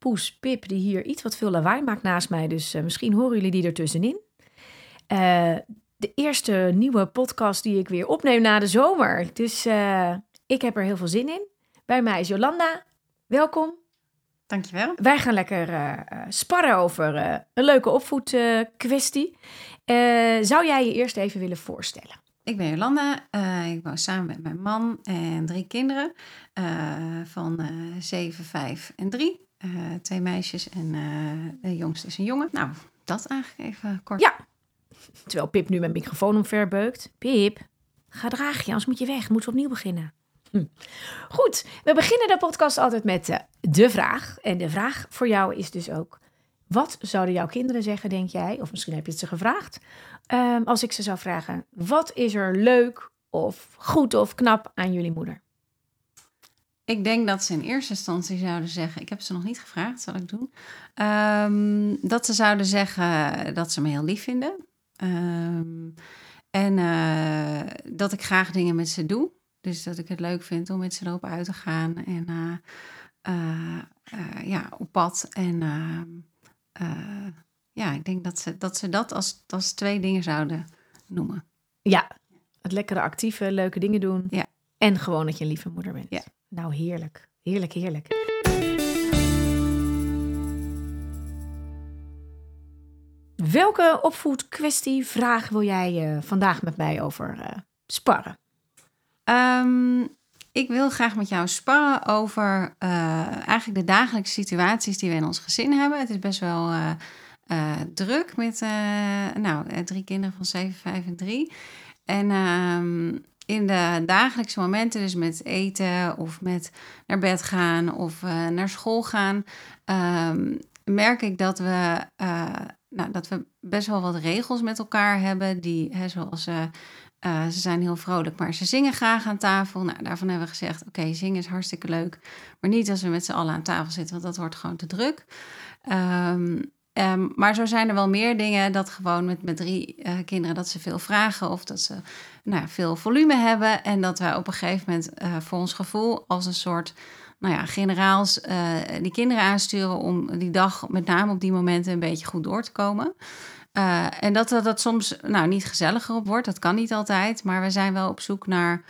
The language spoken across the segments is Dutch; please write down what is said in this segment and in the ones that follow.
Poes Pip, die hier iets wat veel lawaai maakt naast mij. Dus uh, misschien horen jullie die ertussenin. Uh, de eerste nieuwe podcast die ik weer opneem na de zomer. Dus uh, ik heb er heel veel zin in. Bij mij is Jolanda. Welkom. Dankjewel. Wij gaan lekker sparren over een leuke opvoedkwestie. zou jij je eerst even willen voorstellen? Ik ben Jolanda. Uh, ik woon samen met mijn man en drie kinderen uh, van uh, 7, 5 en 3. Twee meisjes en de jongste is een jongen. Nou, dat eigenlijk even kort. Ja, terwijl Pip nu mijn microfoon omverbeukt. Pip, ga draag je, anders moet je weg. Moeten we opnieuw beginnen. Hm. Goed, we beginnen de podcast altijd met de vraag. En de vraag voor jou is dus ook... Wat zouden jouw kinderen zeggen, denk jij? Of misschien heb je het ze gevraagd. Um, als ik ze zou vragen: wat is er leuk of goed of knap aan jullie moeder? Ik denk dat ze in eerste instantie zouden zeggen: Ik heb ze nog niet gevraagd, zal ik doen. Um, dat ze zouden zeggen dat ze me heel lief vinden. Um, en uh, dat ik graag dingen met ze doe. Dus dat ik het leuk vind om met ze erop uit te gaan. En uh, uh, ja, op pad. En ja, ik denk dat ze dat, ze dat als, als twee dingen zouden noemen. Ja, het lekkere actieve, leuke dingen doen. Ja. En gewoon dat je een lieve moeder bent. Ja. Nou, heerlijk. Heerlijk, heerlijk. Welke opvoedkwestie, vraag wil jij uh, vandaag met mij over uh, sparren? Um, ik wil graag met jou sparren over uh, eigenlijk de dagelijkse situaties die we in ons gezin hebben. Het is best wel druk met nou, drie kinderen van 7, 5 en 3. En um, in de dagelijkse momenten, dus met eten of met naar bed gaan of uh, naar school gaan, um, merk ik dat we, nou, dat we best wel wat regels met elkaar hebben. Die, hè, zoals ze zijn heel vrolijk, maar ze zingen graag aan tafel. Nou, daarvan hebben we gezegd: oké, zingen is hartstikke leuk. Maar niet als we met z'n allen aan tafel zitten, want dat wordt gewoon te druk. Um, Um, maar zo zijn er wel meer dingen dat gewoon met, met drie uh, kinderen dat ze veel vragen of dat ze nou veel volume hebben. En dat wij op een gegeven moment uh, voor ons gevoel als een soort nou ja, generaals uh, die kinderen aansturen om die dag met name op die momenten een beetje goed door te komen. en dat, dat dat soms nou, niet gezelliger op wordt, dat kan niet altijd. Maar we zijn wel op zoek naar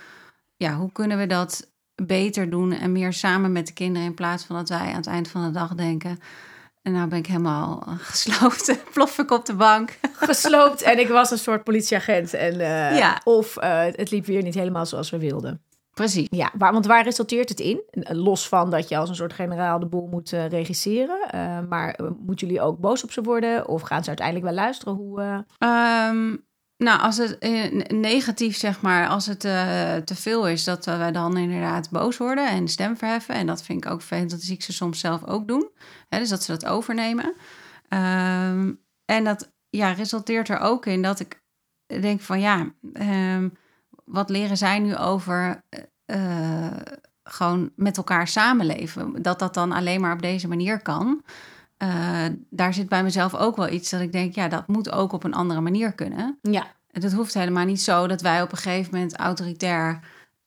ja, hoe kunnen we dat beter doen en meer samen met de kinderen in plaats van dat wij aan het eind van de dag denken en nou ben ik helemaal gesloopt. Plof ik op de bank. Gesloopt en ik was een soort politieagent. En, uh, ja. Of uh, het liep weer niet helemaal zoals we wilden. Precies. Ja, waar, want waar resulteert het in? Los van dat je als een soort generaal de boel moet uh, regisseren. maar moeten jullie ook boos op ze worden? Of gaan ze uiteindelijk wel luisteren? Hoe, um, nou, als het negatief, zeg maar, als het uh, te veel is, dat uh, wij dan inderdaad boos worden en stem verheffen. En dat vind ik ook fijn, dat zie ik ze soms zelf ook doen. Hè, dus dat ze dat overnemen. Um, en dat ja, resulteert er ook in dat ik denk van ja, um, wat leren zij nu over uh, gewoon met elkaar samenleven? Dat dat dan alleen maar op deze manier kan. Uh, daar zit bij mezelf ook wel iets dat ik denk, ja, dat moet ook op een andere manier kunnen. Ja. Het hoeft helemaal niet zo dat wij op een gegeven moment autoritair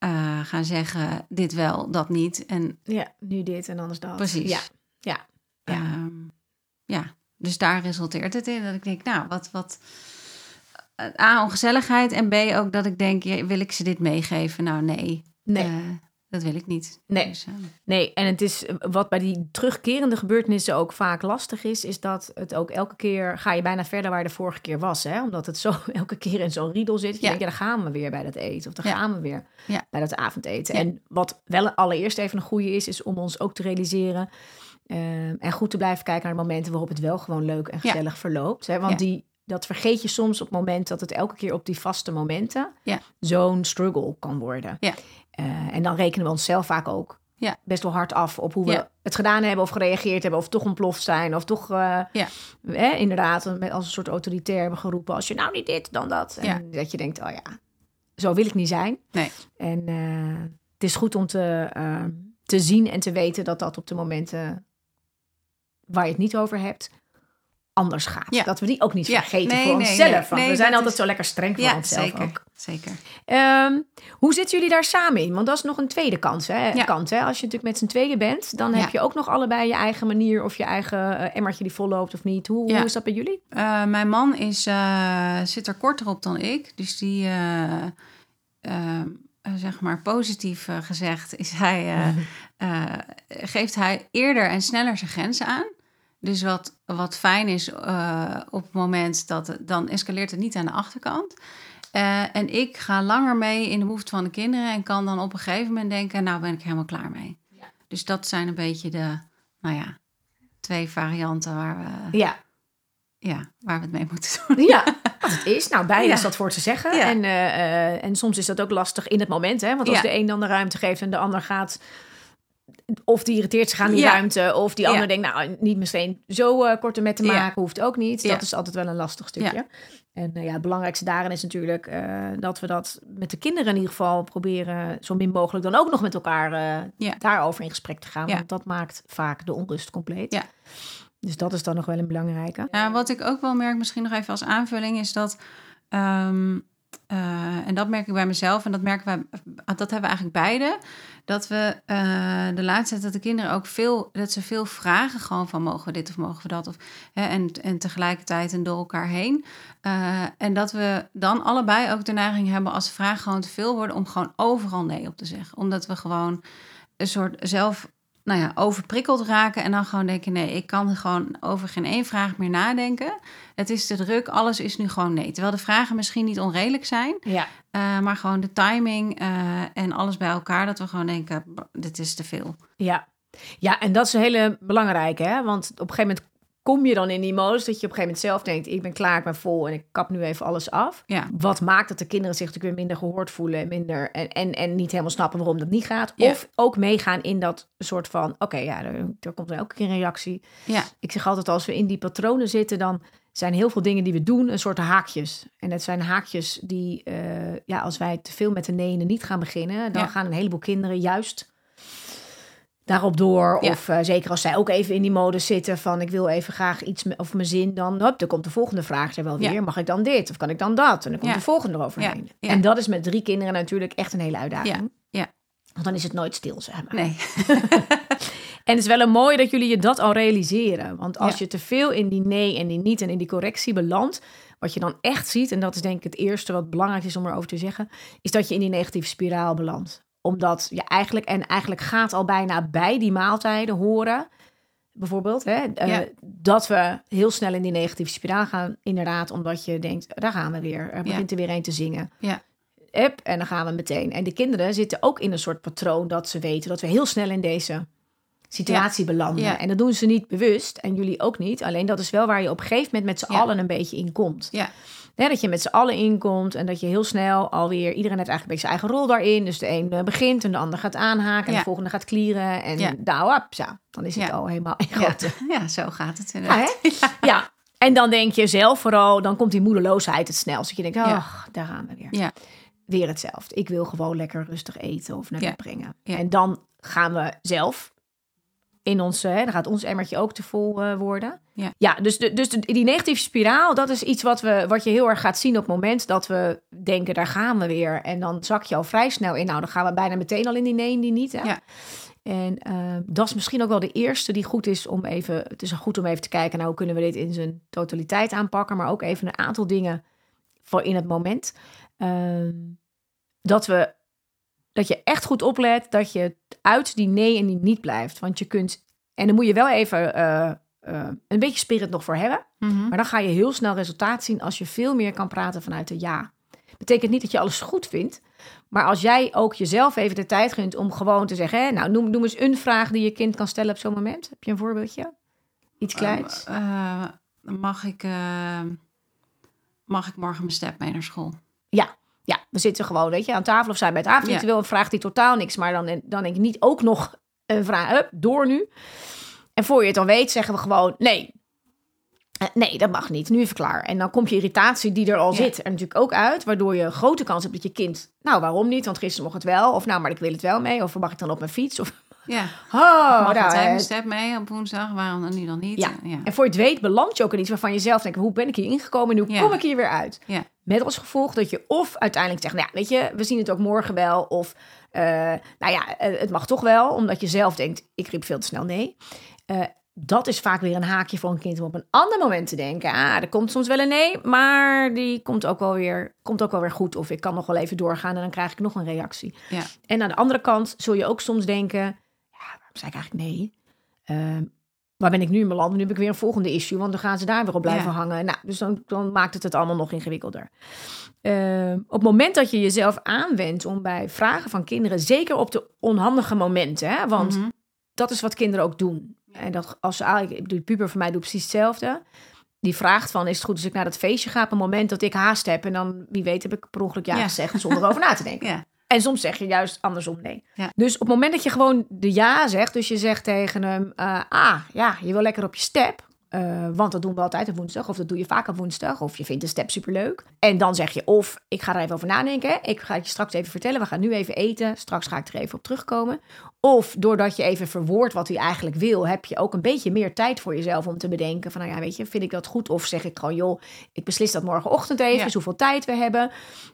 uh, gaan zeggen, dit wel, dat niet. En, ja, nu dit en anders dat. Precies. Ja, ja. Ja. Um, ja. Dus daar resulteert het in dat ik denk, nou, wat, wat, A, ongezelligheid en B, ook dat ik denk, wil ik ze dit meegeven? Nou, nee. Nee. Uh, dat wil ik niet. Nee. Dus, uh... nee, en het is wat bij die terugkerende gebeurtenissen ook vaak lastig is, is dat het ook elke keer ga je bijna verder waar de vorige keer was. Hè? Omdat het zo elke keer in zo'n riedel zit. Je ja. denkt, ja, dan gaan we weer bij dat eten. Of dan ja. gaan we weer ja. bij dat avondeten. En wat wel allereerst even een goede is, is om ons ook te realiseren. Uh, en goed te blijven kijken naar de momenten waarop het wel gewoon leuk en gezellig verloopt. Hè? Want die, dat vergeet je soms op het moment dat het elke keer op die vaste momenten zo'n struggle kan worden. Ja. Uh, en dan rekenen we onszelf vaak ook Ja. best wel hard af op hoe we Ja. het gedaan hebben of gereageerd hebben of toch ontploft zijn of toch eh, Ja. hè, inderdaad met als een soort autoritair hebben geroepen als je nou niet dit dan dat en dat je denkt oh ja zo wil ik niet zijn Nee. en eh, het is goed om te, eh, te zien en te weten dat dat op de momenten waar je het niet over hebt anders gaat Ja. dat we die ook niet Ja. vergeten Nee, voor nee, onszelf nee. we zijn altijd is- zo lekker streng voor Ja, onszelf zeker. ook zeker. Ehm, hoe zitten jullie daar samen in? Want dat is nog een tweede kans, hè? Kant. Hè? Als je natuurlijk met z'n tweeën bent, dan heb je ook nog allebei je eigen manier of je eigen eh, emmertje die volloopt of niet. Hoe, hoe is dat bij jullie? Eh, mijn man is, eh, zit er korter op dan ik. Dus die, zeg maar positief gezegd, is hij, geeft hij eerder en sneller zijn grenzen aan. Dus wat, wat fijn is eh, op het moment dat dan escaleert het niet aan de achterkant. Eh, en ik ga langer mee in de behoefte van de kinderen en kan dan op een gegeven moment denken, nou ben ik helemaal klaar mee. Dus dat zijn een beetje de, nou ja, twee varianten waar we, Ja, ja, waar we het mee moeten doen. ja wat het is. Nou, Ja. is dat voor te zeggen. Ja. En, eh, en soms is dat ook lastig in het moment, hè? Want als de een dan de ruimte geeft en de ander gaat... Of die irriteert zich aan die Ja. ruimte. Of die Ja. ander denkt, nou, niet meteen zo eh, korte met te Ja. maken. Hoeft ook niet. Dat is altijd wel een lastig stukje. En eh, ja, het belangrijkste daarin is natuurlijk eh, dat we dat met de kinderen in ieder geval proberen zo min mogelijk dan ook nog met elkaar Ja. daarover in gesprek te gaan. Want dat maakt vaak de onrust compleet. Ja. Dus dat is dan nog wel een belangrijke. Ja, wat ik ook wel merk, misschien nog even als aanvulling, is dat. ehm, eh, en dat merk ik bij mezelf en dat merken wij, dat hebben we eigenlijk beide. Dat we eh, de laatste tijd dat de kinderen ook veel, dat ze veel vragen gewoon van mogen we dit of mogen we dat of hè, en, en tegelijkertijd en door elkaar heen. Eh, en dat we dan allebei ook de neiging hebben als vragen gewoon te veel worden om gewoon overal nee op te zeggen, omdat we gewoon een soort zelf nou ja, overprikkeld raken en dan gewoon denken: nee, ik kan gewoon over geen één vraag meer nadenken. Het is te druk, alles is nu gewoon nee. Terwijl de vragen misschien niet onredelijk zijn, Ja. eh, maar gewoon de timing eh, en alles bij elkaar, dat we gewoon denken: "B- dit is te veel. Ja. ja, en dat is een hele belangrijke, hè? Want op een gegeven moment kom je dan in die modus dat je op een gegeven moment zelf denkt: ik ben klaar, ik ben vol en ik kap nu even alles af. Ja. Wat maakt dat de kinderen zich natuurlijk weer minder gehoord voelen en minder en, en, en niet helemaal snappen waarom dat niet gaat. Ja. Of ook meegaan in dat soort van: oké, ja, er, er komt er elke keer een reactie. Ja, Ik zeg altijd: als we in die patronen zitten, dan zijn heel veel dingen die we doen een soort haakjes. En het zijn haakjes die, eh, ja, als wij te veel met de nee en de niet gaan beginnen, dan gaan een heleboel kinderen juist daarop door. Ja. Of eh, zeker als zij ook even in die modus zitten van ik wil even graag iets of mijn zin, dan hop, dan komt de volgende vraag er wel Ja. weer. Mag ik dan dit? Of kan ik dan dat? En dan komt Ja. de volgende eroverheen. En dat is met drie kinderen natuurlijk echt een hele uitdaging. Ja. Ja. Want dan is het nooit stil, zeg maar. nee. En het is wel een mooi dat jullie je dat al realiseren. Want als je te veel in die nee en die niet en in die correctie belandt, wat je dan echt ziet, en dat is denk ik het eerste wat belangrijk is om erover te zeggen, is dat je in die negatieve spiraal belandt. Omdat je eigenlijk, en eigenlijk gaat al bijna bij die maaltijden horen, bijvoorbeeld, hè, eh, dat we heel snel in die negatieve spiraal gaan. Inderdaad, omdat je denkt, daar gaan we weer. Er begint er weer een te zingen. Ja. En dan gaan we meteen. En de kinderen zitten ook in een soort patroon dat ze weten dat we heel snel in deze situatie belanden. Ja. En dat doen ze niet bewust en jullie ook niet. Alleen dat is wel waar je op een gegeven moment met z'n Ja. allen een beetje in komt. Ja. Hè, dat je met z'n allen inkomt en dat je heel snel alweer... Iedereen heeft eigenlijk een beetje zijn eigen rol daarin. Dus de een eh, begint en de ander gaat aanhaken... en de volgende gaat klieren. En Ja. zo. dan is het al helemaal Ja. zo gaat het inderdaad. hè? ja. En dan denk je zelf vooral... dan komt die moedeloosheid het snelst. Dat je denkt, Ja. ach, daar gaan we weer. Ja. Weer hetzelfde. Ik wil gewoon lekker rustig eten of naar Ja. bed brengen. Ja. En dan gaan we zelf in ons, hè, dan gaat ons emmertje ook te vol eh, worden. Ja. ja dus, de, dus de, die negatieve spiraal, dat is iets wat, we, wat je heel erg gaat zien op het moment dat we denken, daar gaan we weer. En dan zak je al vrij snel in. Nou, dan gaan we bijna meteen al in die nee en die niet. Hè? Ja. En eh, dat is misschien ook wel de eerste die goed is om even. Het is goed om even te kijken naar hoe kunnen we dit in zijn totaliteit aanpakken, maar ook even een aantal dingen voor in het moment. Ehm, dat we dat je echt goed oplet dat je uit die nee en die niet blijft. Want je kunt, en dan moet je wel even eh, eh, een beetje spirit nog voor hebben. Mhm. Maar dan ga je heel snel resultaat zien als je veel meer kan praten vanuit de ja. Betekent niet dat je alles goed vindt. Maar als jij ook jezelf even de tijd gunt om gewoon te zeggen... Hè, nou, noem, noem eens een vraag die je kind kan stellen op zo'n moment. Heb je een voorbeeldje? Iets kleins? Eh, mag, ik, mag ik morgen mijn step mee naar school? Ja, we zitten gewoon, weet je, aan tafel of zijn bij het avondritueel. Een vraag die totaal niks, maar dan, dan denk ik niet ook nog een vraag, hup, door nu. En voor je het dan weet, zeggen we gewoon nee. Eh, nee, dat mag niet. Nu even klaar. En dan komt je irritatie die er al Ja. zit er natuurlijk ook uit. Waardoor je een grote kans hebt dat je kind... Nou, waarom niet? Want gisteren mocht het wel. Of nou, maar ik wil het wel mee. Of mag ik dan op mijn fiets? Of, Ja. oh, Mag nou, het eh, mijn step mee op woensdag? Waarom dan nu dan niet? Ja. ja. En voor je het weet beland je ook in iets waarvan je zelf denkt... hoe ben ik hier ingekomen en hoe Ja. kom ik hier weer uit? Ja. Met als gevolg dat je of uiteindelijk zegt... nou ja, weet je, we zien het ook morgen wel. Of, eh, nou ja, eh, het mag toch wel. Omdat je zelf denkt, ik riep veel te snel nee. Eh, dat is vaak weer een haakje voor een kind om op een ander moment te denken. Ah, er komt soms wel een nee, maar die komt ook wel weer, komt ook wel weer goed. Of ik kan nog wel even doorgaan en dan krijg ik nog een reactie. Ja. En aan de andere kant zul je ook soms denken... zei ik eigenlijk nee? Ehm, waar ben ik nu in mijn land? Nu heb ik weer een volgende issue, want dan gaan ze daar weer op blijven Ja. hangen. Nou, dus dan, dan maakt het het allemaal nog ingewikkelder. Ehm, op het moment dat je jezelf aanwendt om bij vragen van kinderen, zeker op de onhandige momenten, hè, want Mhm. dat is wat kinderen ook doen. En dat als ze eigenlijk, de puber van mij doet precies hetzelfde. Die vraagt van, is het goed als ik naar dat feestje ga op een moment dat ik haast heb? En dan, wie weet, heb ik per ongeluk ja, Ja. gezegd zonder over na te denken. Ja. En soms zeg je juist andersom nee. Ja. Dus op het moment dat je gewoon de ja zegt, dus je zegt tegen hem, eh, ah ja, je wil lekker op je step. eh, want dat doen we altijd op woensdag, of dat doe je vaak op woensdag, of je vindt de step superleuk. En dan zeg je, of ik ga er even over nadenken, hè. ik ga het je straks even vertellen, we gaan nu even eten, straks ga ik er even op terugkomen. Of doordat je even verwoordt wat hij eigenlijk wil, heb je ook een beetje meer tijd voor jezelf om te bedenken van, nou ja, weet je, vind ik dat goed? Of zeg ik gewoon, joh, ik beslis dat morgenochtend even, Ja. dus hoeveel tijd we hebben.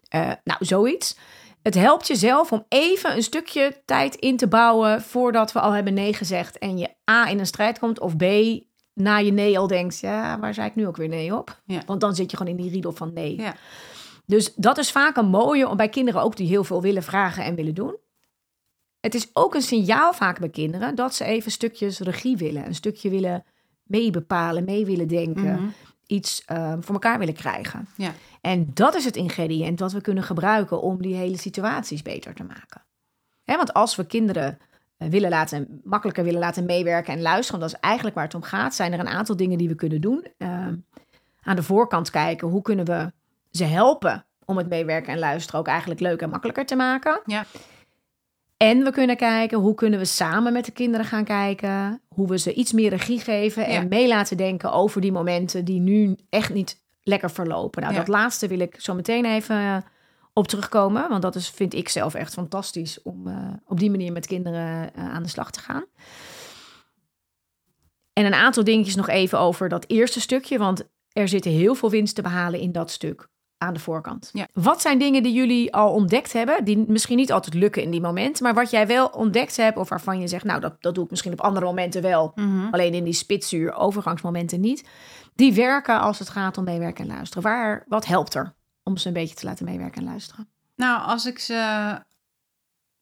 Eh, nou, zoiets. Het helpt jezelf om even een stukje tijd in te bouwen voordat we al hebben nee gezegd en je A in een strijd komt of B na je nee al denkt, ja, waar zei ik nu ook weer nee op? Ja. Want dan zit je gewoon in die riedel van nee. Ja. Dus dat is vaak een mooie om bij kinderen ook die heel veel willen vragen en willen doen. Het is ook een signaal vaak bij kinderen dat ze even stukjes regie willen, een stukje willen meebepalen, mee willen denken, Mhm. Iets eh, voor elkaar willen krijgen. Ja. En dat is het ingrediënt wat we kunnen gebruiken om die hele situaties beter te maken. Hè, want als we kinderen eh, willen laten, makkelijker willen laten meewerken en luisteren, dat is eigenlijk waar het om gaat, zijn er een aantal dingen die we kunnen doen. Ehm, aan de voorkant kijken, hoe kunnen we ze helpen om het meewerken en luisteren ook eigenlijk leuk en makkelijker te maken. Ja. En we kunnen kijken, hoe kunnen we samen met de kinderen gaan kijken, hoe we ze iets meer regie geven en Ja. mee laten denken over die momenten die nu echt niet lekker verlopen. Nou, Ja. dat laatste wil ik zo meteen even eh, op terugkomen, want dat is, vind ik zelf echt fantastisch om eh, op die manier met kinderen eh, aan de slag te gaan. En een aantal dingetjes nog even over dat eerste stukje, want er zitten heel veel winst te behalen in dat stuk aan de voorkant. Ja. Wat zijn dingen die jullie al ontdekt hebben, die misschien niet altijd lukken in die momenten, maar wat jij wel ontdekt hebt of waarvan je zegt, nou dat, dat doe ik misschien op andere momenten wel, Mhm. alleen in die spitsuur overgangsmomenten niet, die werken als het gaat om meewerken en luisteren. Waar, wat helpt er om ze een beetje te laten meewerken en luisteren? Nou, als ik ze,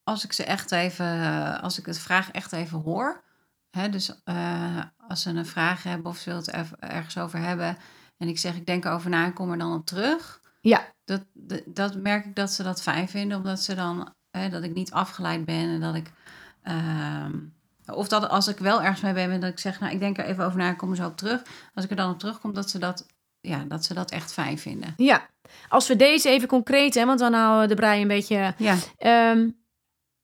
als ik ze echt even, als ik het vraag echt even hoor. Hè, dus eh, als ze een vraag hebben of ze wil het er- ergens over hebben. En ik zeg, ik denk erover na en kom er dan op terug. Ja, Dat, dat, dat merk ik dat ze dat fijn vinden. Omdat ze dan, hè, dat ik niet afgeleid ben. En dat ik, ehm, of dat als ik wel ergens mee ben, dat ik zeg, nou ik denk er even over na en kom er zo op terug. Als ik er dan op terugkom, dat ze dat, ja, dat ze dat echt fijn vinden. ja. Als we deze even concreet, hè, want dan houden de brei een beetje Ja, Ehm,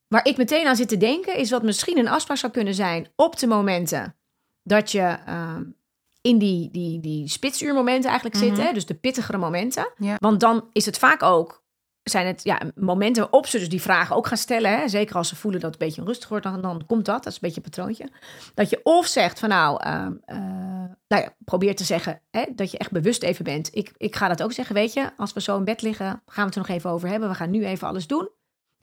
waar ik meteen aan zit te denken, is wat misschien een afspraak zou kunnen zijn op de momenten dat je ehm, in die, die, die spitsuurmomenten eigenlijk Mhm. hè? dus de pittigere momenten. Ja. Want dan is het vaak ook, zijn het ja, momenten waarop ze dus die vragen ook gaan stellen. Hè? Zeker als ze voelen dat het een beetje onrustig wordt, dan, dan komt dat. Dat is een beetje een patroontje. Dat je of zegt van nou, ehm, eh, nou ja, probeer te zeggen hè, dat je echt bewust even bent. Ik, ik ga dat ook zeggen, weet je, als we zo in bed liggen, gaan we het er nog even over hebben. We gaan nu even alles doen.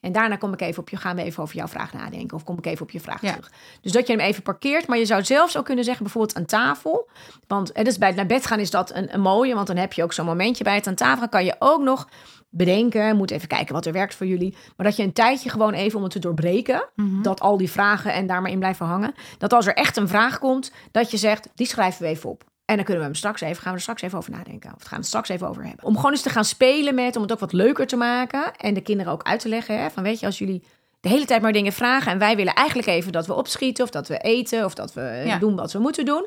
En daarna kom ik even op je, gaan we even over jouw vraag nadenken. Of kom ik even op je vraag Ja. terug. Dus dat je hem even parkeert. Maar je zou zelfs ook kunnen zeggen, bijvoorbeeld aan tafel. Want en dus bij het naar bed gaan is dat een, een mooie. Want dan heb je ook zo'n momentje bij het aan tafel. kan je ook nog bedenken. Moet even kijken wat er werkt voor jullie. Maar dat je een tijdje gewoon even om het te doorbreken. Mhm. Dat al die vragen en daar maar in blijven hangen. Dat als er echt een vraag komt, dat je zegt, die schrijven we even op. En dan kunnen we hem straks even, gaan we er straks even over nadenken. Of gaan we het straks even over hebben. Om gewoon eens te gaan spelen met, om het ook wat leuker te maken. En de kinderen ook uit te leggen. Hè, van weet je, als jullie de hele tijd maar dingen vragen. En wij willen eigenlijk even dat we opschieten. Of dat we eten. Of dat we Ja. doen wat we moeten doen.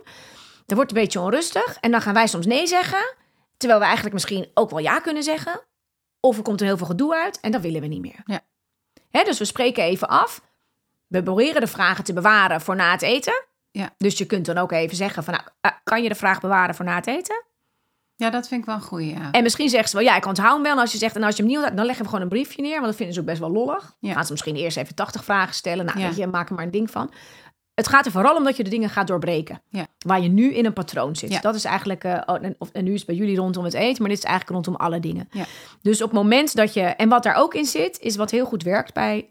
Dan wordt het een beetje onrustig. En dan gaan wij soms nee zeggen. Terwijl we eigenlijk misschien ook wel ja kunnen zeggen. Of er komt er heel veel gedoe uit. En dat willen we niet meer. Ja. Hè, dus we spreken even af. We proberen de vragen te bewaren voor na het eten. Ja. Dus je kunt dan ook even zeggen van, nou, eh, kan je de vraag bewaren voor na het eten? Ja, dat vind ik wel een goeie, ja. En misschien zeggen ze wel, ja, ik onthoud hem wel. En als je zegt, en als je hem niet onthoudt, dan leggen we gewoon een briefje neer. Want dat vinden ze ook best wel lollig. Ja. Gaan ze misschien eerst even 80 vragen stellen. Nou, Ja. weet je, maak er maar een ding van. Het gaat er vooral om dat je de dingen gaat doorbreken. Ja. Waar je nu in een patroon zit. Ja. Dat is eigenlijk, eh, oh, en, of, en nu is het bij jullie rondom het eten, maar dit is eigenlijk rondom alle dingen. Ja. Dus op het moment dat je, en wat daar ook in zit, is wat heel goed werkt bij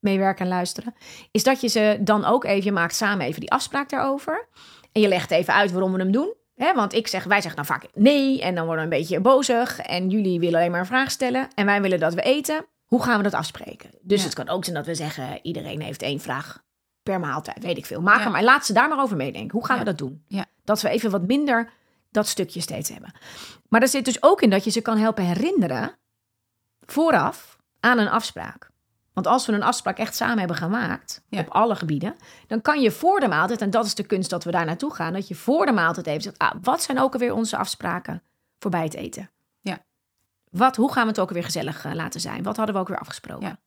meewerken en luisteren, is dat je ze dan ook even, je maakt samen even die afspraak daarover. En je legt even uit waarom we hem doen. Want ik zeg, wij zeggen dan vaak nee en dan worden we een beetje bozig. En jullie willen alleen maar een vraag stellen en wij willen dat we eten. Hoe gaan we dat afspreken? Dus Ja. het kan ook zijn dat we zeggen, iedereen heeft één vraag per maaltijd, weet ik veel. Maak Ja. maar, laat ze daar maar over meedenken. Hoe gaan Ja. we dat doen? Dat we even wat minder dat stukje steeds hebben. Maar er zit dus ook in dat je ze kan helpen herinneren vooraf aan een afspraak. Want als we een afspraak echt samen hebben gemaakt, Ja. op alle gebieden, dan kan je voor de maaltijd, en dat is de kunst dat we daar naartoe gaan, dat je voor de maaltijd even zegt, ah, wat zijn ook alweer onze afspraken voor bij het eten? Ja. Wat, hoe gaan we het ook weer gezellig eh, laten zijn? Wat hadden we ook weer afgesproken? Ja.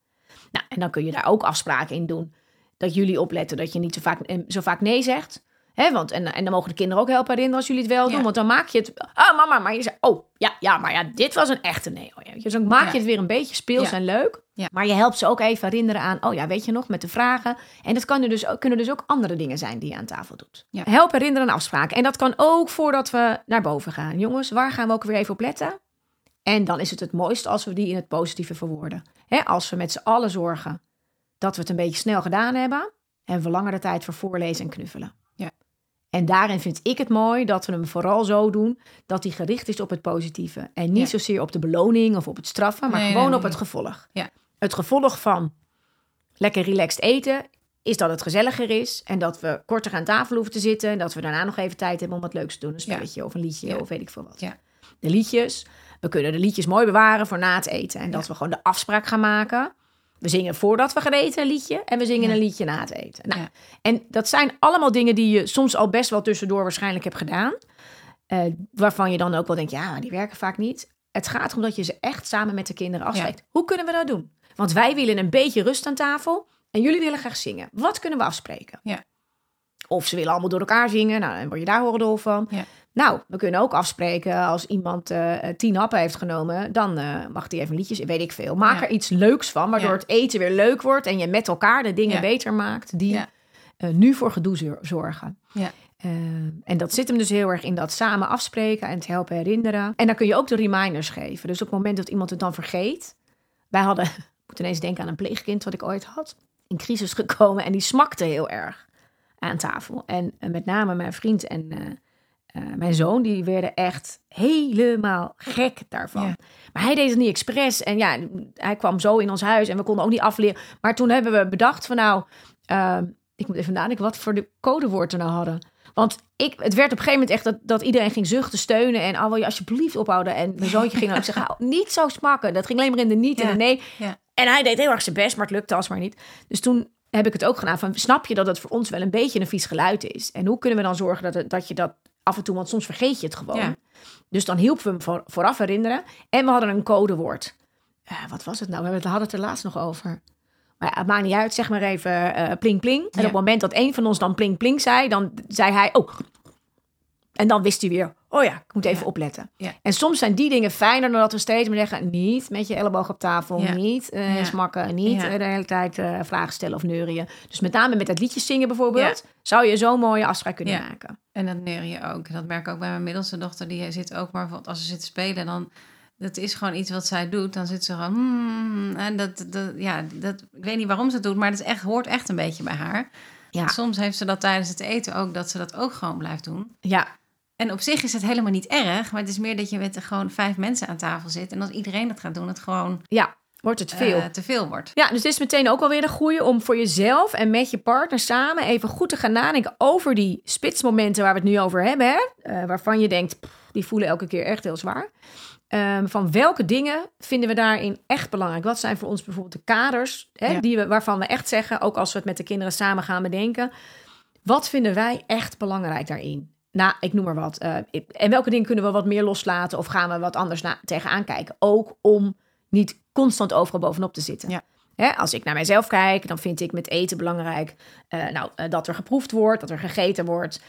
Nou, en dan kun je daar ook afspraken in doen. Dat jullie opletten dat je niet zo vaak, eh, zo vaak nee zegt. Hè, want, en, en dan mogen de kinderen ook helpen herinneren als jullie het wel doen. Ja. Want dan maak je het... Ah, mama, maar je. Oh, ja, ja, maar ja, dit was een echte nee. Oh, ja. Dus dan maak je Ja. het weer een beetje speels en leuk. Maar je helpt ze ook even herinneren aan... Oh ja, weet je nog, met de vragen. En dat kan er dus kunnen dus ook andere dingen zijn die je aan tafel doet. Ja. Help herinneren aan afspraken. En dat kan ook voordat we naar boven gaan. Jongens, waar gaan we ook weer even op letten? En dan is het het mooist als we die in het positieve verwoorden. Hè, als we met z'n allen zorgen dat we het een beetje snel gedaan hebben... hebben we langer de tijd voor voorlezen en knuffelen. En daarin vind ik het mooi dat we hem vooral zo doen... dat hij gericht is op het positieve. En niet Ja. zozeer op de beloning of op het straffen... maar Nee, gewoon nee, op nee. het gevolg. Ja. Het gevolg van lekker relaxed eten... is dat het gezelliger is... en dat we korter aan tafel hoeven te zitten... en dat we daarna nog even tijd hebben om wat leuks te doen. Een Ja. spelletje of een liedje of weet ik veel wat. Ja. De liedjes... We kunnen de liedjes mooi bewaren voor na het eten. En dat we gewoon de afspraak gaan maken. We zingen voordat we gaan eten een liedje. En we zingen Ja. een liedje na het eten. Nou, Ja. En dat zijn allemaal dingen die je soms al best wel tussendoor waarschijnlijk hebt gedaan. Eh, waarvan je dan ook wel denkt, ja, maar die werken vaak niet. Het gaat erom dat je ze echt samen met de kinderen afspreekt. Hoe kunnen we dat doen? Want wij willen een beetje rust aan tafel. En jullie willen graag zingen. Wat kunnen we afspreken? Ja. Of ze willen allemaal door elkaar zingen. Nou, dan word je daar horendol van. Ja. Nou, we kunnen ook afspreken als iemand eh, tien happen heeft genomen, dan eh, mag die even liedjes, weet ik veel. Maak Ja. er iets leuks van, waardoor Ja. het eten weer leuk wordt en je met elkaar de dingen Ja. beter maakt die eh, nu voor gedoe zor- zorgen. Ja. En dat zit hem dus heel erg in dat samen afspreken en het helpen herinneren. En dan kun je ook de reminders geven. Dus op het moment dat iemand het dan vergeet. Wij hadden, ik moet ineens denken aan een pleegkind wat ik ooit had. In crisis gekomen en die smakte heel erg aan tafel. En met name mijn vriend en eh, mijn zoon, die werden echt helemaal gek daarvan. Ja. Maar hij deed het niet expres. En ja, hij kwam zo in ons huis en we konden ook niet afleren. Maar toen hebben we bedacht van nou, eh, ik moet even nadenken wat voor de codewoord we nou hadden. Want ik, het werd op een gegeven moment echt dat, dat iedereen ging zuchten, steunen. En al wil je alsjeblieft ophouden. En mijn zoontje ging dan ook zeggen, "Hou niet zo smakken. Dat ging alleen maar in de niet en Ja. de nee. Ja. En hij deed heel erg zijn best, maar het lukte alsmaar niet. Dus toen heb ik het ook gedaan van, snap je dat het voor ons wel een beetje een vies geluid is? En hoe kunnen we dan zorgen dat, het, dat je dat af en toe, want soms vergeet je het gewoon. Ja. Dus dan hielpen we hem voor, vooraf herinneren. En we hadden een codewoord. Eh, wat was het nou? We hadden het er laatst nog over. Maar ja, het maakt niet uit, zeg maar even eh pling pling. En Ja. op het moment dat een van ons dan pling pling zei, dan zei hij, oh. En dan wist hij weer, oh ja, ik moet even Ja. opletten. Ja. En soms zijn die dingen fijner dan dat we steeds maar zeggen, niet met je elleboog op tafel, Ja. niet Ja. smakken, niet eh, de hele tijd eh, vragen stellen of neurien. Dus met name met dat liedjes zingen bijvoorbeeld, zou je zo'n mooie afspraak kunnen maken. En dat je ook. Dat merk ik ook bij mijn middelste dochter. Die zit ook maar als ze zit te spelen, dan dat is gewoon iets wat zij doet. Dan zit ze gewoon. hmm, en dat, dat, ja, dat, ik weet niet waarom ze het doet, maar het is echt, hoort echt een beetje bij haar. Ja, Soms heeft ze dat tijdens het eten ook, dat ze dat ook gewoon blijft doen. ja, En op zich is het helemaal niet erg, maar het is meer dat je met gewoon vijf mensen aan tafel zit. En als iedereen dat gaat doen, het gewoon ja, wordt het veel. eh, te veel wordt. Ja, dus dit is meteen ook alweer een goede om voor jezelf en met je partner samen even goed te gaan nadenken over die spitsmomenten waar we het nu over hebben. Hè? Eh, waarvan je denkt, pff, die voelen elke keer echt heel zwaar. Ehm, van welke dingen vinden we daarin echt belangrijk? Wat zijn voor ons bijvoorbeeld de kaders hè, Ja. die we, waarvan we echt zeggen, ook als we het met de kinderen samen gaan bedenken. Wat vinden wij echt belangrijk daarin? Nou, ik noem maar wat. Eh, en welke dingen kunnen we wat meer loslaten of gaan we wat anders na, tegenaan kijken? Ook om niet constant overal bovenop te zitten. Ja. Hè, als ik naar mijzelf kijk, dan vind ik met eten belangrijk eh, nou, eh, dat er geproefd wordt, dat er gegeten wordt,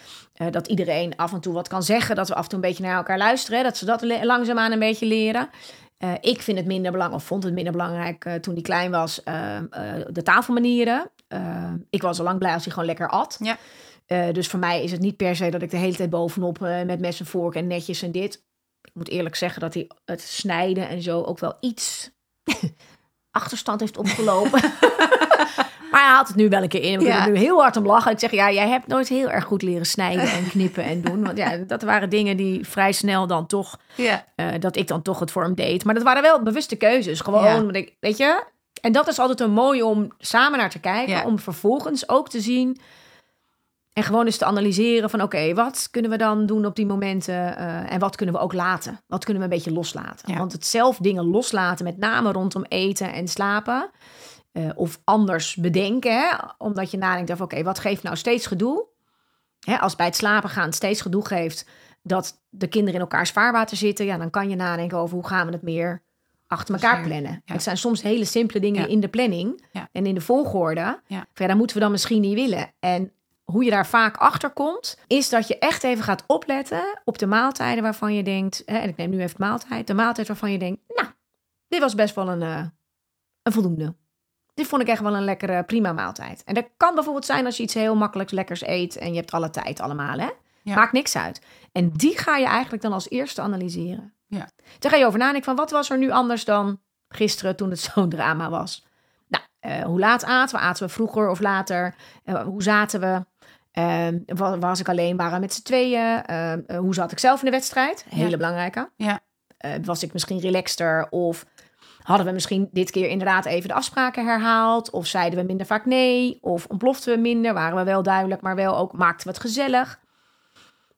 dat iedereen af en toe wat kan zeggen, dat we af en toe een beetje naar elkaar luisteren, hè, dat ze dat langzaamaan een beetje leren. Ik vind het minder belangrijk, of vond het minder belangrijk toen hij klein was, de tafelmanieren. Ik was al lang blij als hij gewoon lekker at. Ja. Eh, dus voor mij is het niet per se dat ik de hele tijd bovenop eh, met mes en vork en netjes en dit. Ik moet eerlijk zeggen dat hij het snijden en zo ook wel iets achterstand heeft opgelopen. maar hij haalt het nu wel een keer in. We Ja. kunnen nu heel hard om lachen. Ik zeg, ja, jij hebt nooit heel erg goed leren snijden en knippen en doen. Want ja, dat waren dingen die vrij snel dan toch, Ja. eh, dat ik dan toch het voor hem deed. Maar dat waren wel bewuste keuzes. Gewoon, Ja. weet je. En dat is altijd een mooie om samen naar te kijken. Om vervolgens ook te zien en gewoon eens te analyseren van oké, wat kunnen we dan doen op die momenten eh, en wat kunnen we ook laten? Wat kunnen we een beetje loslaten? Ja. Want het zelf dingen loslaten, met name rondom eten en slapen, eh, of anders bedenken, hè? omdat je nadenkt over oké, wat geeft nou steeds gedoe? Hè, als bij het slapen gaan steeds gedoe geeft dat de kinderen in elkaars vaarwater zitten, ja, dan kan je nadenken over hoe gaan we het meer achter elkaar plannen. ja. Het zijn soms hele simpele dingen Ja. in de planning en in de volgorde. Ja. Dat moeten we dan misschien niet willen. En hoe je daar vaak achter komt, is dat je echt even gaat opletten op de maaltijden waarvan je denkt, hè, en ik neem nu even maaltijd, de maaltijd waarvan je denkt, nou, dit was best wel een, eh, een voldoende. Dit vond ik echt wel een lekkere, prima maaltijd. En dat kan bijvoorbeeld zijn als je iets heel makkelijks lekkers eet en je hebt alle tijd allemaal, hè? Ja. Maakt niks uit. En die ga je eigenlijk dan als eerste analyseren. Ja. Dan ga je over nadenken van wat was er nu anders dan gisteren toen het zo'n drama was. Nou, eh, hoe laat aten we? Aten we vroeger of later? Eh, hoe zaten we? Eh, wa- was ik alleen? Waren met z'n tweeën? Eh, eh, hoe zat ik zelf in de wedstrijd? Hele Ja. belangrijke. Ja. Eh, was ik misschien relaxter? Of hadden we misschien dit keer inderdaad even de afspraken herhaald? Of zeiden we minder vaak nee? Of ontploften we minder? Waren we wel duidelijk, maar wel ook maakten we het gezellig?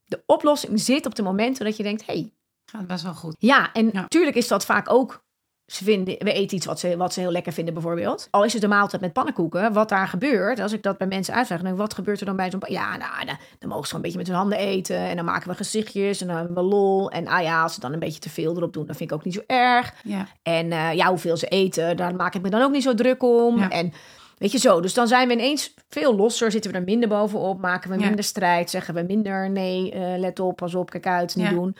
De oplossing zit op de momenten dat je denkt... hey, Gaat best wel goed. ja, en Ja. natuurlijk is dat vaak ook. Ze vinden, we eten iets wat ze, wat ze heel lekker vinden, bijvoorbeeld. Al is het een maaltijd met pannenkoeken, wat daar gebeurt. Als ik dat bij mensen uitleg, dan ik, wat gebeurt er dan bij zo'n. Ja, nou, dan, dan mogen ze gewoon een beetje met hun handen eten. En dan maken we gezichtjes en dan hebben we lol. En ah ja, als ze dan een beetje te veel erop doen, dan vind ik ook niet zo erg. Ja. En eh, ja, hoeveel ze eten, daar maak ik me dan ook niet zo druk om. Ja. En weet je zo, dus dan zijn we ineens veel losser, zitten we er minder bovenop, maken we Ja. minder strijd, zeggen we minder nee, eh, let op, pas op, kijk uit, niet doen.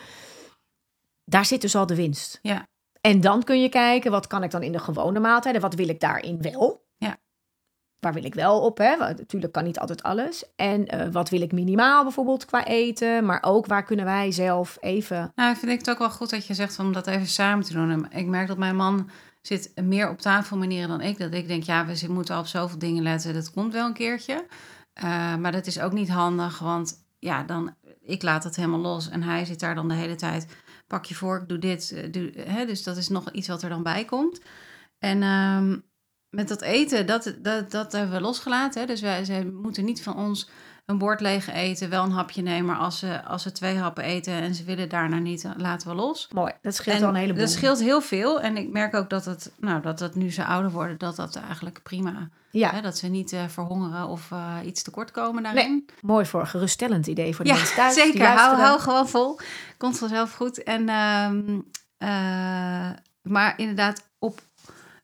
Daar zit dus al de winst. Ja. En dan kun je kijken, wat kan ik dan in de gewone maaltijden, wat wil ik daarin wel? Ja. Waar wil ik wel op? Hè? Want natuurlijk kan niet altijd alles. En eh, wat wil ik minimaal bijvoorbeeld qua eten, maar ook waar kunnen wij zelf even Nou, vind ik het ook wel goed dat je zegt om dat even samen te doen. En Ik merk dat mijn man zit meer op tafelmanieren dan ik. Dat ik denk, ja, we moeten op zoveel dingen letten. Dat komt wel een keertje. Eh, maar dat is ook niet handig, want ja, dan, ik laat het helemaal los. En hij zit daar dan de hele tijd, pak je vork, doe dit. eh, Doe, hè? Dus dat is nog iets wat er dan bij komt. En ehm, met dat eten, dat, dat, dat hebben we losgelaten. Hè? Dus wij, zij moeten niet van ons een bord leeg eten, wel een hapje nemen. Maar als ze, als ze twee happen eten en ze willen daarna niet, laten we los. mooi. Dat scheelt En al een heleboel. Dat scheelt heel veel. En ik merk ook dat het, nou, dat het nu ze ouder worden, dat dat eigenlijk prima. Ja, Hè? Dat ze niet eh, verhongeren of eh, iets tekort komen daarin. mooi voor geruststellend idee voor de Ja, mensen thuis. zeker. Hou, hou gewoon vol. Komt vanzelf goed. En, ehm, eh, maar inderdaad, op,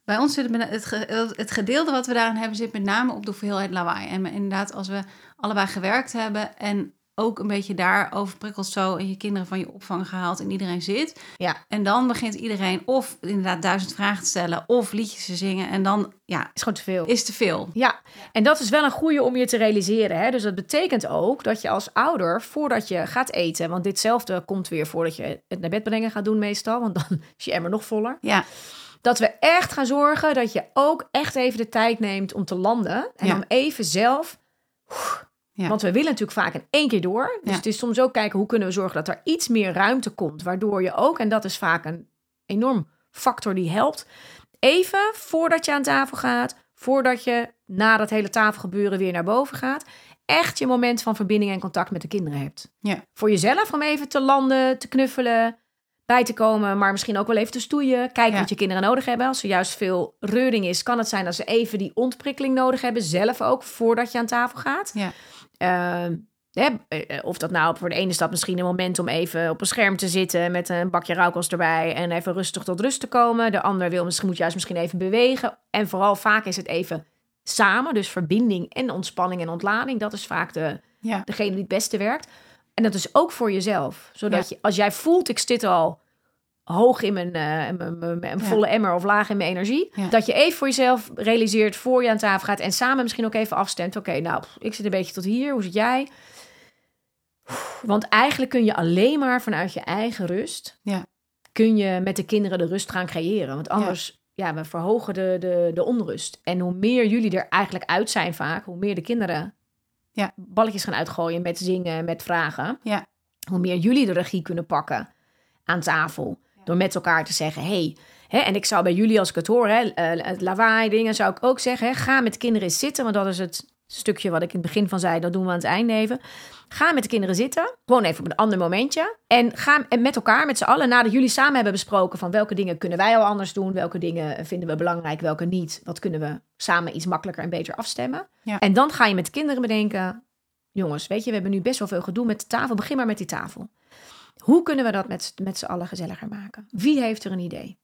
bij ons zit het, het gedeelte wat we daarin hebben, zit met name op de hoeveelheid lawaai. En inderdaad, als we allebei gewerkt hebben en ook een beetje daar overprikkeld zo en je kinderen van je opvang gehaald en iedereen zit. Ja. En dan begint iedereen of inderdaad duizend vragen te stellen of liedjes te zingen. En dan, ja, Is gewoon te veel. is te veel. Ja, en dat is wel een goede om je te realiseren. Hè? Dus dat betekent ook dat je als ouder, voordat je gaat eten, want ditzelfde komt weer voordat je het naar bed brengen gaat doen meestal, want dan is je emmer nog voller. Ja, Dat we echt gaan zorgen dat je ook echt even de tijd neemt om te landen en Ja. om even zelf. Ja. Want we willen natuurlijk vaak in één keer door. Dus Ja. het is soms ook kijken hoe kunnen we zorgen dat er iets meer ruimte komt, waardoor je ook, en dat is vaak een enorm factor die helpt, even voordat je aan tafel gaat, voordat je na dat hele tafelgebeuren weer naar boven gaat, echt je moment van verbinding en contact met de kinderen hebt. Ja. Voor jezelf om even te landen, te knuffelen, bij te komen, maar misschien ook wel even te stoeien. Kijken Ja. wat je kinderen nodig hebben. Als er juist veel reuring is, kan het zijn dat ze even die ontprikkeling nodig hebben, zelf ook, voordat je aan tafel gaat. Ja. Ehm, Hè, eh, of dat nou voor de ene stad misschien een moment om even op een scherm te zitten met een bakje rauwkost erbij en even rustig tot rust te komen. De ander wil misschien moet juist misschien even bewegen. En vooral vaak is het even samen, dus verbinding en ontspanning en ontlading. Dat is vaak de, Ja. degene die het beste werkt. En dat is ook voor jezelf. Zodat je, als jij voelt, ik zit al hoog in mijn, in mijn, mijn- mijn Ja. volle emmer of laag in mijn energie. Ja. Dat je even voor jezelf realiseert voor je aan tafel gaat. En samen misschien ook even afstemt. Oké, nou, ik zit een beetje tot hier. Hoe zit jij? Want eigenlijk kun je alleen maar vanuit je eigen rust... Ja. kun je met de kinderen de rust gaan creëren. Want anders, ja, we verhogen de, de, de onrust. En hoe meer jullie er eigenlijk uit zijn vaak... hoe meer de kinderen Ja. balletjes gaan uitgooien met zingen, met vragen... Ja. hoe meer jullie de regie kunnen pakken aan tafel. Door met elkaar te zeggen, hey, hè, en ik zou bij jullie als ik het hoor, hè, eh, het lawaai dingen, zou ik ook zeggen, hè, ga met kinderen eens zitten, want dat is het stukje wat ik in het begin van zei, dat doen we aan het einde even. Ga met de kinderen zitten, gewoon even op een ander momentje. En ga en met elkaar, met z'n allen, nadat jullie samen hebben besproken van welke dingen kunnen wij al anders doen, welke dingen vinden we belangrijk, welke niet. Wat kunnen we samen iets makkelijker en beter afstemmen. Ja. En dan ga je met de kinderen bedenken, jongens, weet je, we hebben nu best wel veel gedoe met de tafel. Begin maar met die tafel. Hoe kunnen we dat met, met z'n allen gezelliger maken? Wie heeft er een idee?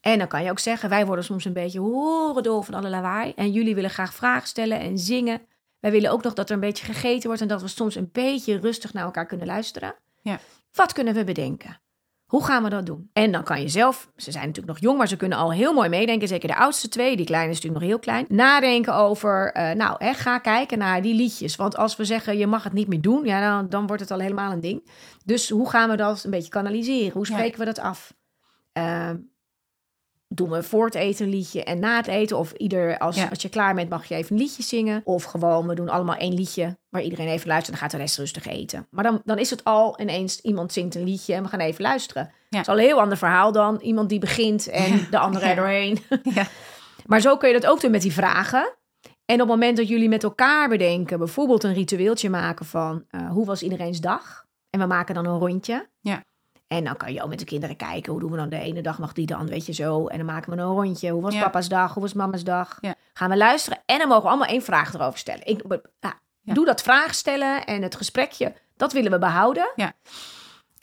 En dan kan je ook zeggen, wij worden soms een beetje horendol van alle lawaai. En jullie willen graag vragen stellen en zingen. Wij willen ook nog dat er een beetje gegeten wordt en dat we soms een beetje rustig naar elkaar kunnen luisteren. Ja. Wat kunnen we bedenken? Hoe gaan we dat doen? En dan kan je zelf, ze zijn natuurlijk nog jong, maar ze kunnen al heel mooi meedenken. Zeker de oudste twee, die kleine is natuurlijk nog heel klein. Nadenken over, eh, nou, hè, ga kijken naar die liedjes. Want als we zeggen, je mag het niet meer doen, ja, dan, dan wordt het al helemaal een ding. Dus hoe gaan we dat een beetje kanaliseren? Hoe Ja. spreken we dat af? Ehm, doen we voor het eten een liedje en na het eten? Of ieder, als, Ja. als je klaar bent, mag je even een liedje zingen. Of gewoon, we doen allemaal één liedje waar iedereen even luistert. Dan gaat de rest rustig eten. Maar dan, dan is het al ineens, iemand zingt een liedje en we gaan even luisteren. Ja. Het is al een heel ander verhaal dan iemand die begint en Ja. de andere er doorheen. Ja. Maar zo kun je dat ook doen met die vragen. En op het moment dat jullie met elkaar bedenken, bijvoorbeeld een ritueeltje maken van eh, hoe was iedereen's dag? En we maken dan een rondje. Ja. En dan kan je ook met de kinderen kijken, hoe doen we dan de ene dag mag die dan, weet je zo. En dan maken we een rondje. Hoe was Ja. papa's dag? Hoe was mama's dag? Ja. Gaan we luisteren en dan mogen we allemaal één vraag erover stellen. Ik, Ja. Doe dat vraag stellen en het gesprekje, dat willen we behouden. Ja.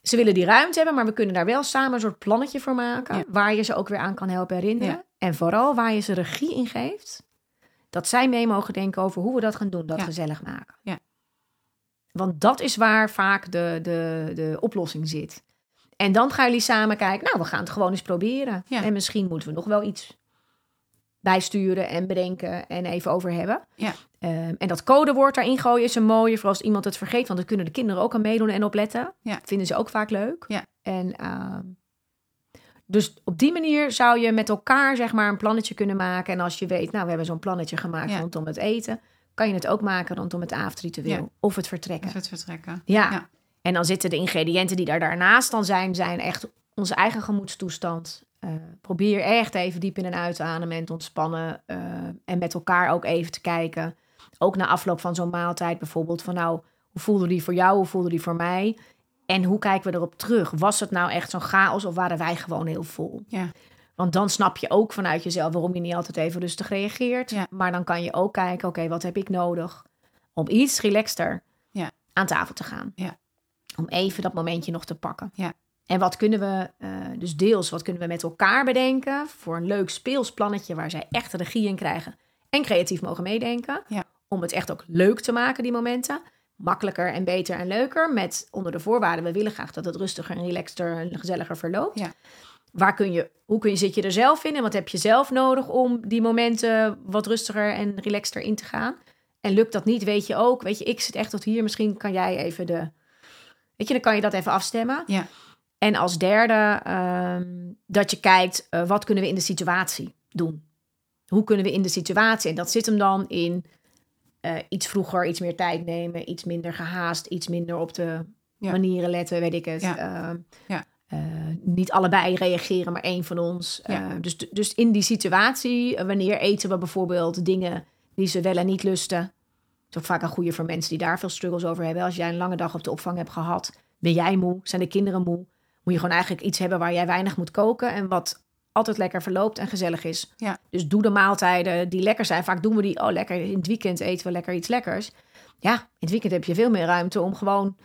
Ze willen die ruimte hebben, maar we kunnen daar wel samen een soort plannetje voor maken. Waar je ze ook weer aan kan helpen herinneren. En vooral waar je ze regie in geeft. Dat zij mee mogen denken over hoe we dat gaan doen, dat gezellig maken. Ja. Want dat is waar vaak de, de, de oplossing zit. En dan gaan jullie samen kijken, nou, we gaan het gewoon eens proberen. Ja. En misschien moeten we nog wel iets bijsturen en bedenken en even over hebben. Ja. Ehm, en dat codewoord daarin gooien is een mooie, voor als iemand het vergeet. Want dan kunnen de kinderen ook aan meedoen en opletten. Ja. Vinden ze ook vaak leuk. Ja. En ehm, dus op die manier zou je met elkaar zeg maar een plannetje kunnen maken. En als je weet, nou, we hebben zo'n plannetje gemaakt Ja. rondom het eten. Kan je het ook maken rondom het avondritueel of het vertrekken. Of het vertrekken. Ja. En dan zitten de ingrediënten die daar daarnaast dan zijn, zijn echt onze eigen gemoedstoestand. Eh, probeer echt even diep in en uit te ademen en te ontspannen. eh, en met elkaar ook even te kijken. Ook na afloop van zo'n maaltijd bijvoorbeeld. Van nou, hoe voelde die voor jou? Hoe voelde die voor mij? En hoe kijken we erop terug? Was het nou echt zo'n chaos of waren wij gewoon heel vol? Ja. Want dan snap je ook vanuit jezelf waarom je niet altijd even rustig reageert. Ja. Maar dan kan je ook kijken, oké, wat heb ik nodig om iets relaxter Ja. aan tafel te gaan? Ja. Om even dat momentje nog te pakken. Ja. En wat kunnen we, eh, dus deels, wat kunnen we met elkaar bedenken voor een leuk speelsplannetje waar zij echt regie in krijgen en creatief mogen meedenken. Ja. Om het echt ook leuk te maken, die momenten. Makkelijker en beter en leuker. Met onder de voorwaarden, we willen graag dat het rustiger en relaxter en gezelliger verloopt. Ja. Waar kun je, hoe kun je, zit je er zelf in en wat heb je zelf nodig om die momenten wat rustiger en relaxter in te gaan? En lukt dat niet, weet je ook. Weet je, ik zit echt tot hier. Misschien kan jij even de. Weet je, dan kan je dat even afstemmen. Ja. En als derde, ehm, dat je kijkt, eh, wat kunnen we in de situatie doen? Hoe kunnen we in de situatie? En dat zit hem dan in eh, iets vroeger, iets meer tijd nemen, iets minder gehaast, iets minder op de Ja. manieren letten, weet ik het. Ja. Ehm, Ja. eh, niet allebei reageren, maar één van ons. Ja. Dus, dus in die situatie, wanneer eten we bijvoorbeeld dingen die ze wel en niet lusten. Is ook vaak een goede voor mensen die daar veel struggles over hebben. Als jij een lange dag op de opvang hebt gehad, ben jij moe, zijn de kinderen moe. Moet je gewoon eigenlijk iets hebben waar jij weinig moet koken en wat altijd lekker verloopt en gezellig is. Ja. Dus doe de maaltijden die lekker zijn. Vaak doen we die, oh lekker, in het weekend eten we lekker iets lekkers. Ja, in het weekend heb je veel meer ruimte om gewoon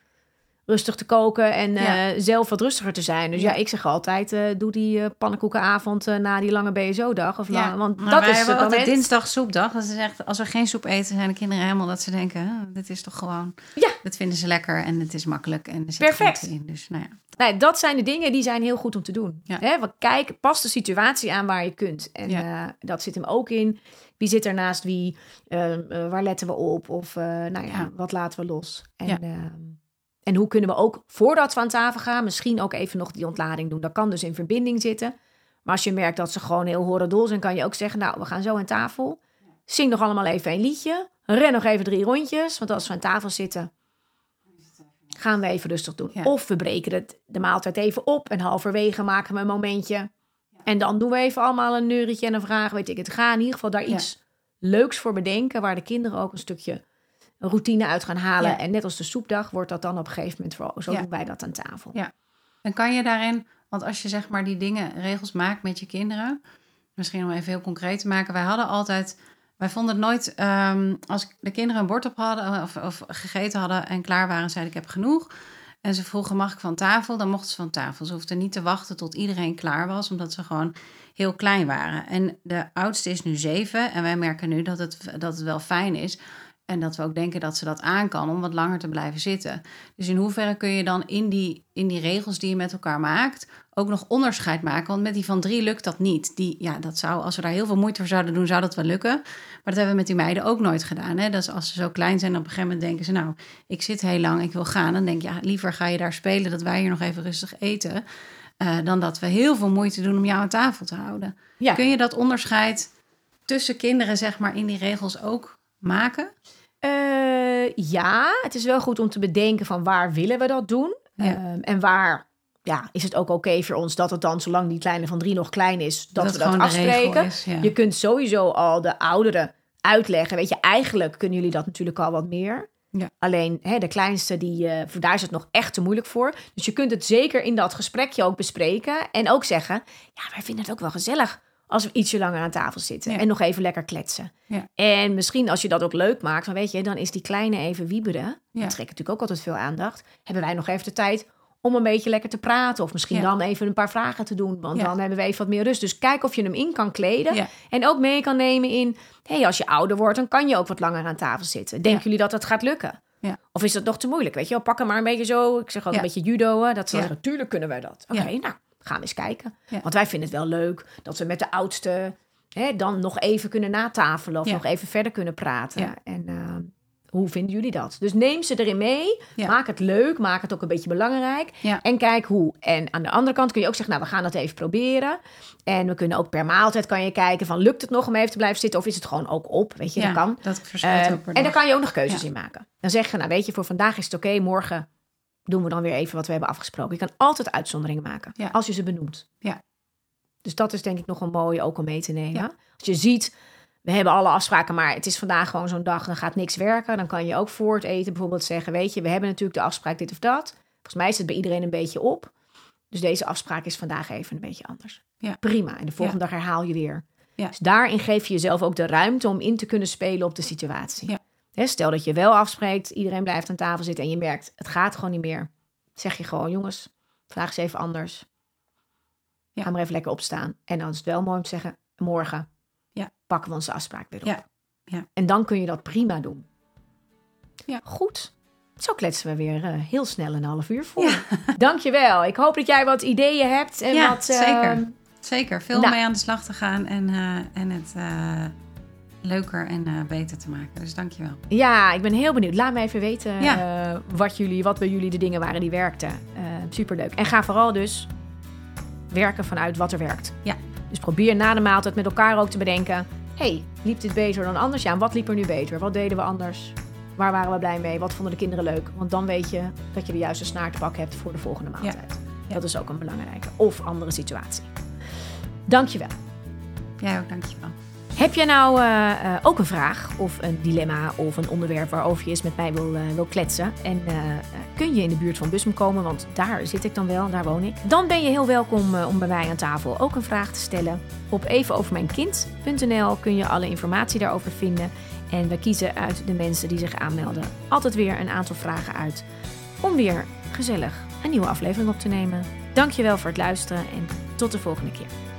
rustig te koken en Ja. eh, zelf wat rustiger te zijn. Dus ja, Ja. ik zeg altijd, eh, doe die eh, pannenkoekenavond na die lange BSO-dag. Of Ja, lang, want Maar dat wij is hebben het altijd dinsdag soepdag. Dat is echt, als we geen soep eten, zijn de kinderen helemaal dat ze denken... "Huh, dit is toch gewoon... Ja. Dit vinden ze lekker en het is makkelijk en er zit Perfect. in. Dus nou ja. Nee, dat zijn de dingen die zijn heel goed om te doen. Ja. Hè, want kijk, pas de situatie aan waar je kunt. En Ja. dat zit hem ook in. Wie zit er naast wie? Eh, eh, waar letten we op? Of nou ja, Ja. wat laten we los? En, Ja. ehm, en hoe kunnen we ook, voordat we aan tafel gaan, misschien ook even nog die ontlading doen. Dat kan dus in verbinding zitten. Maar als je merkt dat ze gewoon heel horendol zijn, kan je ook zeggen, nou, we gaan zo aan tafel. Zing nog allemaal even een liedje. Ren nog even drie rondjes. Want als we aan tafel zitten, gaan we even rustig doen. Ja. Of we breken het, de maaltijd even op en halverwege maken we een momentje. En dan doen we even allemaal een neurietje en een vraag, weet ik het. Ga in ieder geval daar Ja. iets leuks voor bedenken, waar de kinderen ook een stukje routine uit gaan halen. Ja. En net als de soepdag wordt dat dan op een gegeven moment voor, zo Ja. doen wij dat aan tafel. Ja. En kan je daarin, want als je zeg maar die dingen, regels maakt met je kinderen, misschien om even heel concreet te maken, wij hadden altijd, wij vonden het nooit, ehm, als de kinderen een bord op hadden of, of gegeten hadden en klaar waren, zeiden ik heb genoeg. En ze vroegen mag ik van tafel, dan mochten ze van tafel. Ze hoefden niet te wachten tot iedereen klaar was, omdat ze gewoon heel klein waren. En de oudste is nu zeven en wij merken nu dat het, dat het wel fijn is. En dat we ook denken dat ze dat aan kan om wat langer te blijven zitten. Dus in hoeverre kun je dan in die, in die regels die je met elkaar maakt ook nog onderscheid maken? Want met die van drie lukt dat niet. Die, ja, dat zou, als we daar heel veel moeite voor zouden doen, zou dat wel lukken. Maar dat hebben we met die meiden ook nooit gedaan. Hè? Dus als ze zo klein zijn, op een gegeven moment denken ze... nou, ik zit heel lang, ik wil gaan. Dan denk je, ja, liever ga je daar spelen... dat wij hier nog even rustig eten... eh, dan dat we heel veel moeite doen om jou aan tafel te houden. Ja. Kun je dat onderscheid tussen kinderen, zeg maar, in die regels ook maken? Eh, ja, het is wel goed om te bedenken van waar willen we dat doen? Ja. Ehm, en waar ja, is het ook oké voor ons dat het dan, zolang die kleine van drie nog klein is, dat, we dat afspreken. is, ja. Je kunt sowieso al de ouderen uitleggen. Weet je, eigenlijk kunnen jullie dat natuurlijk al wat meer. Ja. Alleen hè, de kleinste, die, eh, daar is het nog echt te moeilijk voor. Dus je kunt het zeker in dat gesprekje ook bespreken. En ook zeggen, ja, wij vinden het ook wel gezellig als we ietsje langer aan tafel zitten. Ja. En nog even lekker kletsen. Ja. En misschien als je dat ook leuk maakt, dan weet je, dan is die kleine even wieberen. Ja. Dat trekt natuurlijk ook altijd veel aandacht. Hebben wij nog even de tijd om een beetje lekker te praten. Of misschien Ja. dan even een paar vragen te doen. Want Ja. dan hebben we even wat meer rust. Dus kijk of je hem in kan kleden. Ja. En ook mee kan nemen in... hey, als je ouder wordt, dan kan je ook wat langer aan tafel zitten. Denken jullie dat dat gaat lukken? Ja. Of is dat nog te moeilijk? Weet je wel, pak hem maar een beetje zo. Ik zeg ook Ja. een beetje judoën. Dat ze Ja. zeggen, tuurlijk kunnen wij dat. Oké, nou, gaan eens kijken. Ja. Want wij vinden het wel leuk dat we met de oudste... Hè, dan nog even kunnen natafelen. Of Ja. nog even verder kunnen praten. Ja. En eh, hoe vinden jullie dat? Dus neem ze erin mee. Maak het leuk. Maak het ook een beetje belangrijk. En kijk hoe. En aan de andere kant kun je ook zeggen, nou, we gaan dat even proberen. En we kunnen ook per maaltijd kan je kijken van, lukt het nog om even te blijven zitten? Of is het gewoon ook op? Weet je, dat kan. Dat verschilt Eh, en daar kan je ook nog keuzes in maken. Dan zeg je, nou weet je, voor vandaag is het oké. morgen doen we dan weer even wat we hebben afgesproken. Je kan altijd uitzonderingen maken. Ja. Als je ze benoemt. Ja. Dus dat is denk ik nog een mooie ook om mee te nemen. Ja. Als je ziet, we hebben alle afspraken, maar het is vandaag gewoon zo'n dag, dan gaat niks werken. Dan kan je ook voor het eten bijvoorbeeld zeggen, weet je, we hebben natuurlijk de afspraak dit of dat. Volgens mij is het bij iedereen een beetje op. Dus deze afspraak is vandaag even een beetje anders. Ja. Prima. En de volgende dag herhaal je weer. Ja. Dus daarin geef je jezelf ook de ruimte om in te kunnen spelen op de situatie. Ja. Stel dat je wel afspreekt, iedereen blijft aan tafel zitten en je merkt, het gaat gewoon niet meer. Zeg je gewoon, jongens, vandaag is even anders. Ja. Ga maar even lekker opstaan. En dan is het wel mooi om te zeggen, morgen Ja. pakken we onze afspraak weer op. Ja. Ja. En dan kun je dat prima doen. Ja. Goed. Zo kletsen we weer eh, heel snel een half uur voor. Dankjewel. Ik hoop dat jij wat ideeën hebt. En Ja, wat, zeker. Zeker, veel Nou. mee aan de slag te gaan en, eh, en het eh, leuker en eh, beter te maken. Dus dankjewel. Ja, ik ben heel benieuwd. Laat me even weten Ja. eh, wat, jullie, wat bij jullie de dingen waren die werkten. Eh, superleuk. En ga vooral dus werken vanuit wat er werkt. Ja. Dus probeer na de maaltijd met elkaar ook te bedenken. hey, liep dit beter dan anders? Ja, en wat liep er nu beter? Wat deden we anders? Waar waren we blij mee? Wat vonden de kinderen leuk? Want dan weet je dat je de juiste snaar te pak hebt voor de volgende maaltijd. Ja. Dat is ook een belangrijke. Of andere situatie. Dankjewel. Jij ook, dankjewel. Heb jij nou uh, uh, ook een vraag of een dilemma of een onderwerp waarover je eens met mij wil, uh, wil kletsen? En kun je in de buurt van Busum komen, want daar zit ik dan wel, daar woon ik. Dan ben je heel welkom om bij mij aan tafel ook een vraag te stellen. Op evenovermijnkind.nl kun je alle informatie daarover vinden. En we kiezen uit de mensen die zich aanmelden altijd weer een aantal vragen uit om weer gezellig een nieuwe aflevering op te nemen. Dankjewel voor het luisteren en tot de volgende keer.